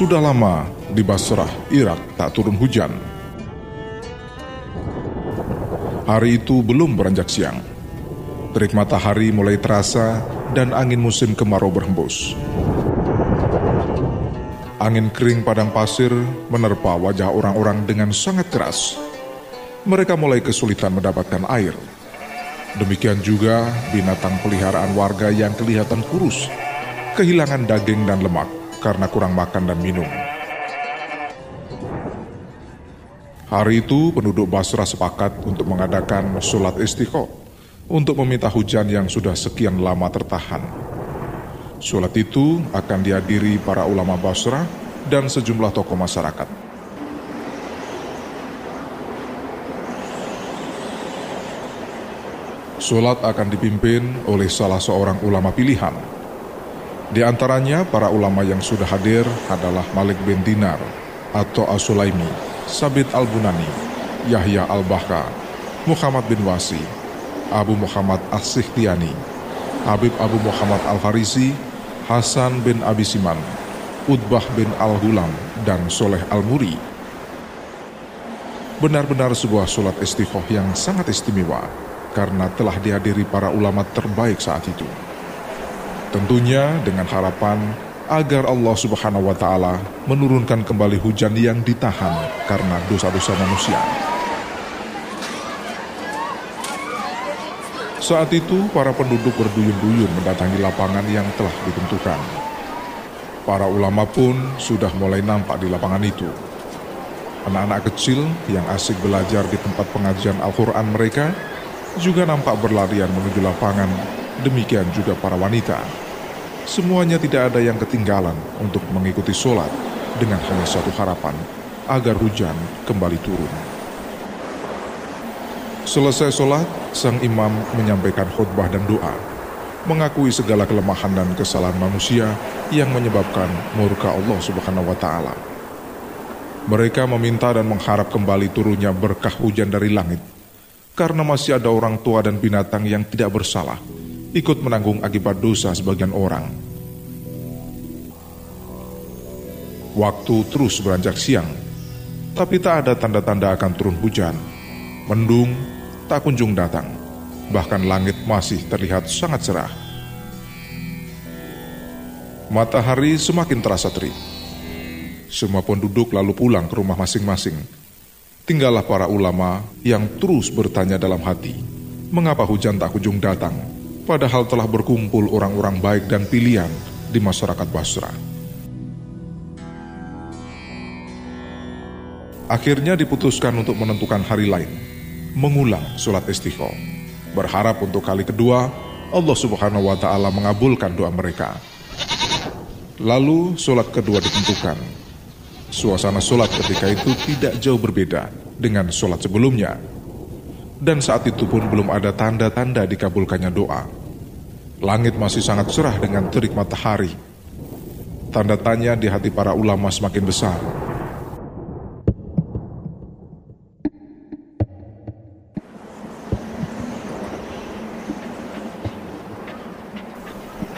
Sudah lama di Basrah, Irak tak turun hujan. Hari itu belum beranjak siang. Terik matahari mulai terasa dan angin musim kemarau berhembus. Angin kering padang pasir menerpa wajah orang-orang dengan sangat keras. Mereka mulai kesulitan mendapatkan air. Demikian juga binatang peliharaan warga yang kelihatan kurus, kehilangan daging dan lemak karena kurang makan dan minum. Hari itu penduduk Basrah sepakat untuk mengadakan sholat istiqo untuk meminta hujan yang sudah sekian lama tertahan. Sholat itu akan dihadiri para ulama Basrah dan sejumlah tokoh masyarakat. Sholat akan dipimpin oleh salah seorang ulama pilihan, di antaranya para ulama yang sudah hadir adalah Malik bin Dinar atau As-Sulaimi, Sabit Al-Bunani, Yahya Al-Bahka, Muhammad bin Wasi, Abu Muhammad As-Sikhtiani, Habib Abu Muhammad Al-Farisi, Hasan bin Abi Siman, Utbah bin Al-Hulam, dan Soleh Al-Muri. Benar-benar sebuah sholat istiqoh yang sangat istimewa karena telah dihadiri para ulama terbaik saat itu. Tentunya dengan harapan agar Allah Subhanahu wa taala menurunkan kembali hujan yang ditahan karena dosa-dosa manusia. Saat itu para penduduk berduyun-duyun mendatangi lapangan yang telah ditentukan. Para ulama pun sudah mulai nampak di lapangan itu. Anak-anak kecil yang asik belajar di tempat pengajian Al-Quran mereka juga nampak berlarian menuju lapangan demikian juga para wanita. Semuanya tidak ada yang ketinggalan untuk mengikuti sholat dengan hanya satu harapan, agar hujan kembali turun. Selesai sholat, sang imam menyampaikan khutbah dan doa, mengakui segala kelemahan dan kesalahan manusia yang menyebabkan murka Allah Subhanahu wa Ta'ala. Mereka meminta dan mengharap kembali turunnya berkah hujan dari langit, karena masih ada orang tua dan binatang yang tidak bersalah ikut menanggung akibat dosa sebagian orang. Waktu terus beranjak siang, tapi tak ada tanda-tanda akan turun hujan. Mendung tak kunjung datang, bahkan langit masih terlihat sangat cerah. Matahari semakin terasa terik. Semua penduduk lalu pulang ke rumah masing-masing. Tinggallah para ulama yang terus bertanya dalam hati, mengapa hujan tak kunjung datang? Padahal telah berkumpul orang-orang baik dan pilihan di masyarakat Basra. Akhirnya diputuskan untuk menentukan hari lain, mengulang sholat istiqo. Berharap untuk kali kedua, Allah subhanahu wa ta'ala mengabulkan doa mereka. Lalu sholat kedua ditentukan. Suasana sholat ketika itu tidak jauh berbeda dengan sholat sebelumnya. Dan saat itu pun belum ada tanda-tanda dikabulkannya doa. Langit masih sangat cerah dengan terik matahari. Tanda tanya di hati para ulama semakin besar.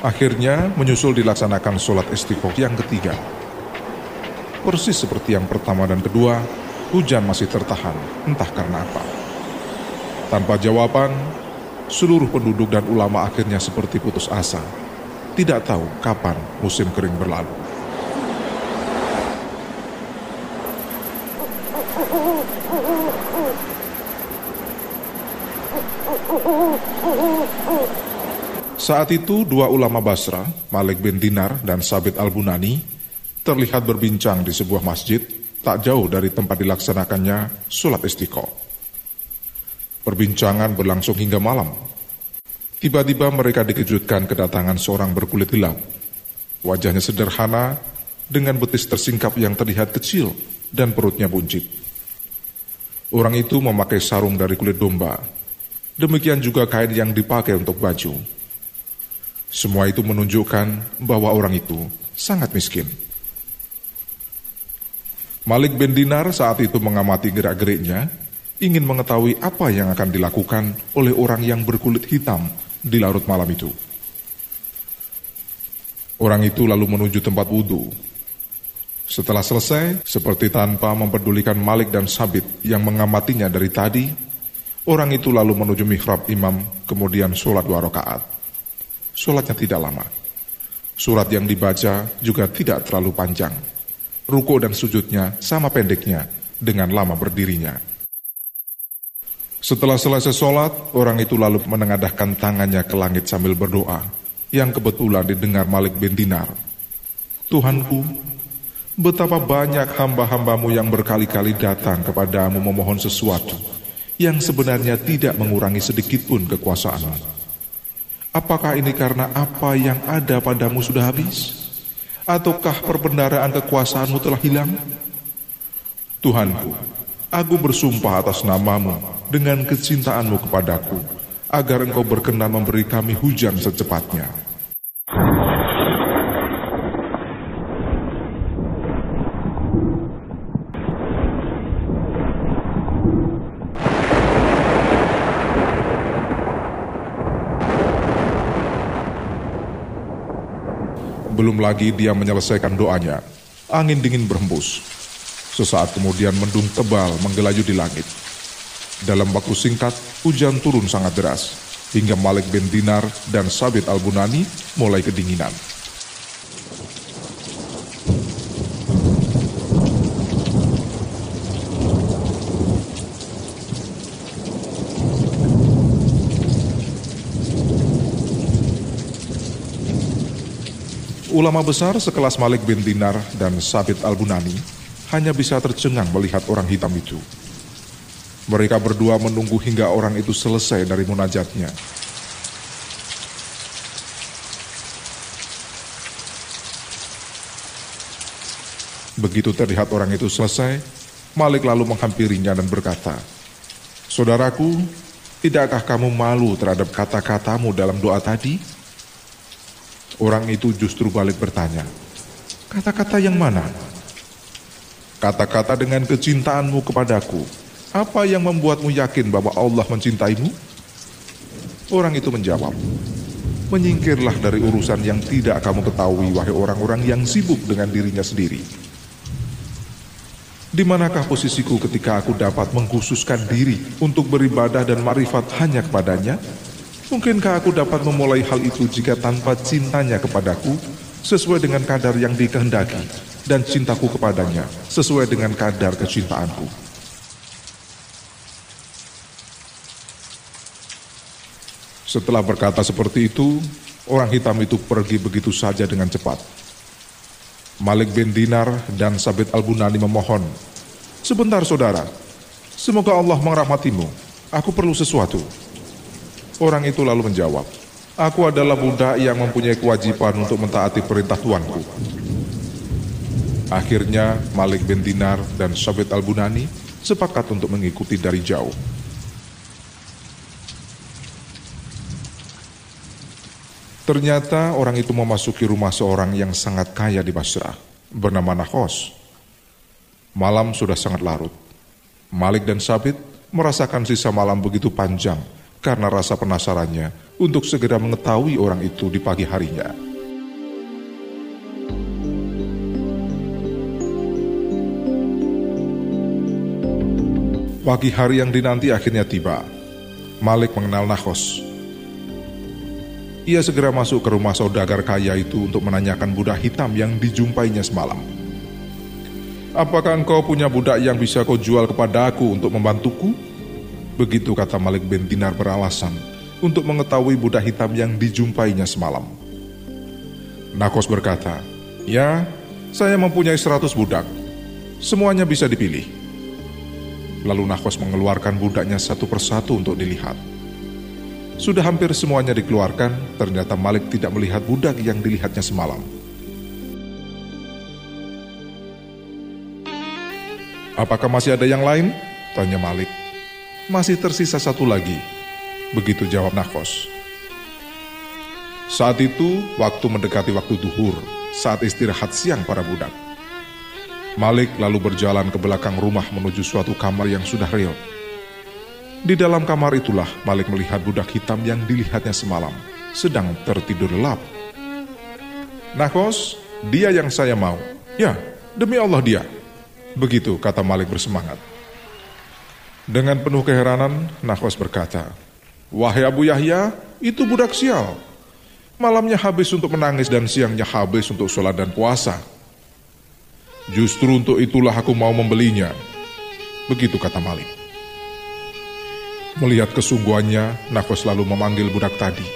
Akhirnya menyusul dilaksanakan sholat istiqoh yang ketiga. Persis seperti yang pertama dan kedua, hujan masih tertahan, entah karena apa. Tanpa jawaban, seluruh penduduk dan ulama akhirnya seperti putus asa. Tidak tahu kapan musim kering berlalu. Saat itu dua ulama Basra, Malik bin Dinar dan Sabit Al-Bunani, terlihat berbincang di sebuah masjid tak jauh dari tempat dilaksanakannya sholat istiqomah. Perbincangan berlangsung hingga malam. Tiba-tiba mereka dikejutkan kedatangan seorang berkulit gelap. Wajahnya sederhana, dengan betis tersingkap yang terlihat kecil dan perutnya buncit. Orang itu memakai sarung dari kulit domba. Demikian juga kain yang dipakai untuk baju. Semua itu menunjukkan bahwa orang itu sangat miskin. Malik bin Dinar saat itu mengamati gerak-geriknya ingin mengetahui apa yang akan dilakukan oleh orang yang berkulit hitam di larut malam itu. Orang itu lalu menuju tempat wudhu. Setelah selesai, seperti tanpa mempedulikan Malik dan Sabit yang mengamatinya dari tadi, orang itu lalu menuju mihrab imam, kemudian sholat dua rakaat. Sholatnya tidak lama. Surat yang dibaca juga tidak terlalu panjang. Ruko dan sujudnya sama pendeknya dengan lama berdirinya. Setelah selesai sholat, orang itu lalu menengadahkan tangannya ke langit sambil berdoa, yang kebetulan didengar Malik bin Dinar. Tuhanku, Betapa banyak hamba-hambamu yang berkali-kali datang kepadamu memohon sesuatu yang sebenarnya tidak mengurangi sedikit pun kekuasaanmu. Apakah ini karena apa yang ada padamu sudah habis? Ataukah perbendaraan kekuasaanmu telah hilang? Tuhanku, aku bersumpah atas namamu dengan kecintaanmu kepadaku, agar engkau berkenan memberi kami hujan secepatnya. Belum lagi dia menyelesaikan doanya, angin dingin berhembus. Sesaat kemudian mendung tebal menggelaju di langit. Dalam waktu singkat, hujan turun sangat deras, hingga Malik bin Dinar dan Sabit al-Bunani mulai kedinginan. Ulama besar sekelas Malik bin Dinar dan Sabit al-Bunani hanya bisa tercengang melihat orang hitam itu. Mereka berdua menunggu hingga orang itu selesai dari munajatnya. Begitu terlihat orang itu selesai, Malik lalu menghampirinya dan berkata, Saudaraku, tidakkah kamu malu terhadap kata-katamu dalam doa tadi? Orang itu justru balik bertanya, kata-kata yang mana? Kata-kata dengan kecintaanmu kepadaku, apa yang membuatmu yakin bahwa Allah mencintaimu? Orang itu menjawab, menyingkirlah dari urusan yang tidak kamu ketahui, wahai orang-orang yang sibuk dengan dirinya sendiri. Di manakah posisiku ketika aku dapat mengkhususkan diri untuk beribadah dan marifat hanya kepadanya? Mungkinkah aku dapat memulai hal itu jika tanpa cintanya kepadaku sesuai dengan kadar yang dikehendaki dan cintaku kepadanya sesuai dengan kadar kecintaanku. Setelah berkata seperti itu, orang hitam itu pergi begitu saja dengan cepat. Malik bin Dinar dan Sabit al-Bunani memohon, Sebentar saudara, semoga Allah merahmatimu, aku perlu sesuatu. Orang itu lalu menjawab, Aku adalah budak yang mempunyai kewajiban untuk mentaati perintah tuanku. Akhirnya Malik bin Dinar dan Sabit al-Bunani sepakat untuk mengikuti dari jauh. Ternyata orang itu memasuki rumah seorang yang sangat kaya di Basrah, bernama Nahos. Malam sudah sangat larut. Malik dan Sabit merasakan sisa malam begitu panjang karena rasa penasarannya untuk segera mengetahui orang itu di pagi harinya. Pagi hari yang dinanti akhirnya tiba. Malik mengenal Nahos. Ia segera masuk ke rumah saudagar kaya itu untuk menanyakan budak hitam yang dijumpainya semalam. Apakah engkau punya budak yang bisa kau jual kepada aku untuk membantuku? Begitu kata Malik bin Dinar beralasan untuk mengetahui budak hitam yang dijumpainya semalam. Nakos berkata, Ya, saya mempunyai seratus budak. Semuanya bisa dipilih. Lalu Nakos mengeluarkan budaknya satu persatu untuk dilihat. Sudah hampir semuanya dikeluarkan, ternyata Malik tidak melihat budak yang dilihatnya semalam. Apakah masih ada yang lain? Tanya Malik masih tersisa satu lagi. Begitu jawab Nakos. Saat itu, waktu mendekati waktu duhur, saat istirahat siang para budak. Malik lalu berjalan ke belakang rumah menuju suatu kamar yang sudah reot. Di dalam kamar itulah Malik melihat budak hitam yang dilihatnya semalam, sedang tertidur lelap. Nakos, dia yang saya mau. Ya, Demi Allah dia. Begitu kata Malik bersemangat. Dengan penuh keheranan, Nahwas berkata, Wahai Abu Yahya, itu budak sial. Malamnya habis untuk menangis dan siangnya habis untuk sholat dan puasa. Justru untuk itulah aku mau membelinya. Begitu kata Malik. Melihat kesungguhannya, Nahwas lalu memanggil budak tadi.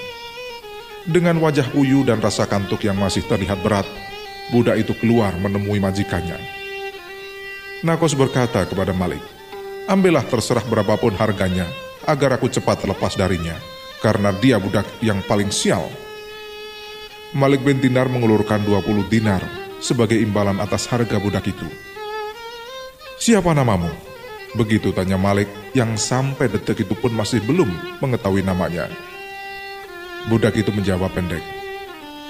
Dengan wajah uyu dan rasa kantuk yang masih terlihat berat, budak itu keluar menemui majikannya. Nakos berkata kepada Malik, Ambillah terserah berapapun harganya, agar aku cepat lepas darinya, karena dia budak yang paling sial. Malik bin Dinar mengulurkan 20 dinar sebagai imbalan atas harga budak itu. Siapa namamu? Begitu tanya Malik yang sampai detik itu pun masih belum mengetahui namanya. Budak itu menjawab pendek,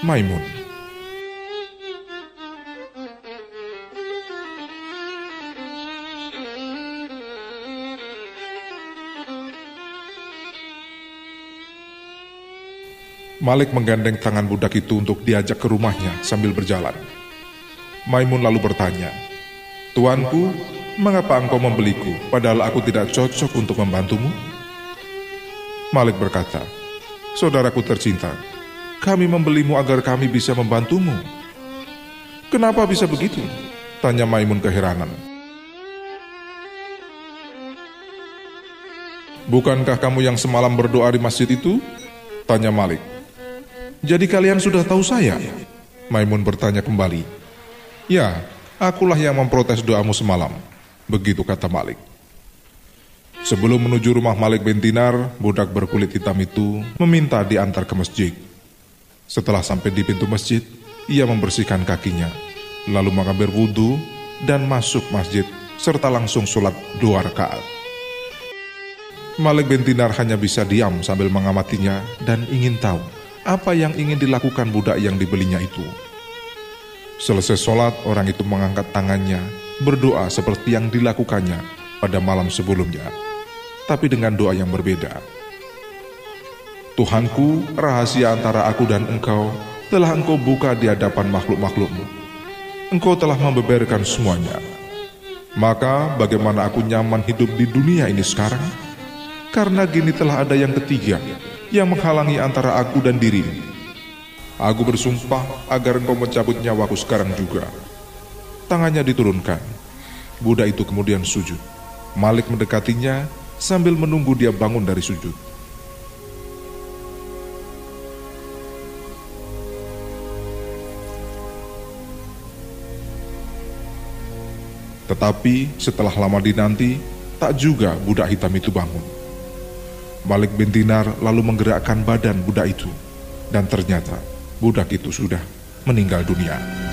Maimun. Malik menggandeng tangan budak itu untuk diajak ke rumahnya sambil berjalan. Maimun lalu bertanya, Tuanku, mengapa engkau membeliku padahal aku tidak cocok untuk membantumu? Malik berkata, Saudaraku tercinta, kami membelimu agar kami bisa membantumu. Kenapa bisa begitu? Tanya Maimun keheranan. Bukankah kamu yang semalam berdoa di masjid itu? Tanya Malik. Jadi kalian sudah tahu saya? Maimun bertanya kembali. Ya, akulah yang memprotes doamu semalam. Begitu kata Malik. Sebelum menuju rumah Malik bin Dinar, budak berkulit hitam itu meminta diantar ke masjid. Setelah sampai di pintu masjid, ia membersihkan kakinya, lalu mengambil wudhu dan masuk masjid serta langsung sholat dua rakaat. Malik bin Dinar hanya bisa diam sambil mengamatinya dan ingin tahu apa yang ingin dilakukan budak yang dibelinya itu. Selesai sholat, orang itu mengangkat tangannya, berdoa seperti yang dilakukannya pada malam sebelumnya, tapi dengan doa yang berbeda. Tuhanku, rahasia antara aku dan engkau telah engkau buka di hadapan makhluk-makhlukmu. Engkau telah membeberkan semuanya. Maka bagaimana aku nyaman hidup di dunia ini sekarang? Karena gini telah ada yang ketiga yang menghalangi antara aku dan dirimu. Aku bersumpah agar engkau mencabut nyawaku sekarang juga. Tangannya diturunkan. Buddha itu kemudian sujud. Malik mendekatinya sambil menunggu dia bangun dari sujud. Tetapi setelah lama dinanti, tak juga budak hitam itu bangun. Malik bin Dinar lalu menggerakkan badan budak itu, dan ternyata budak itu sudah meninggal dunia.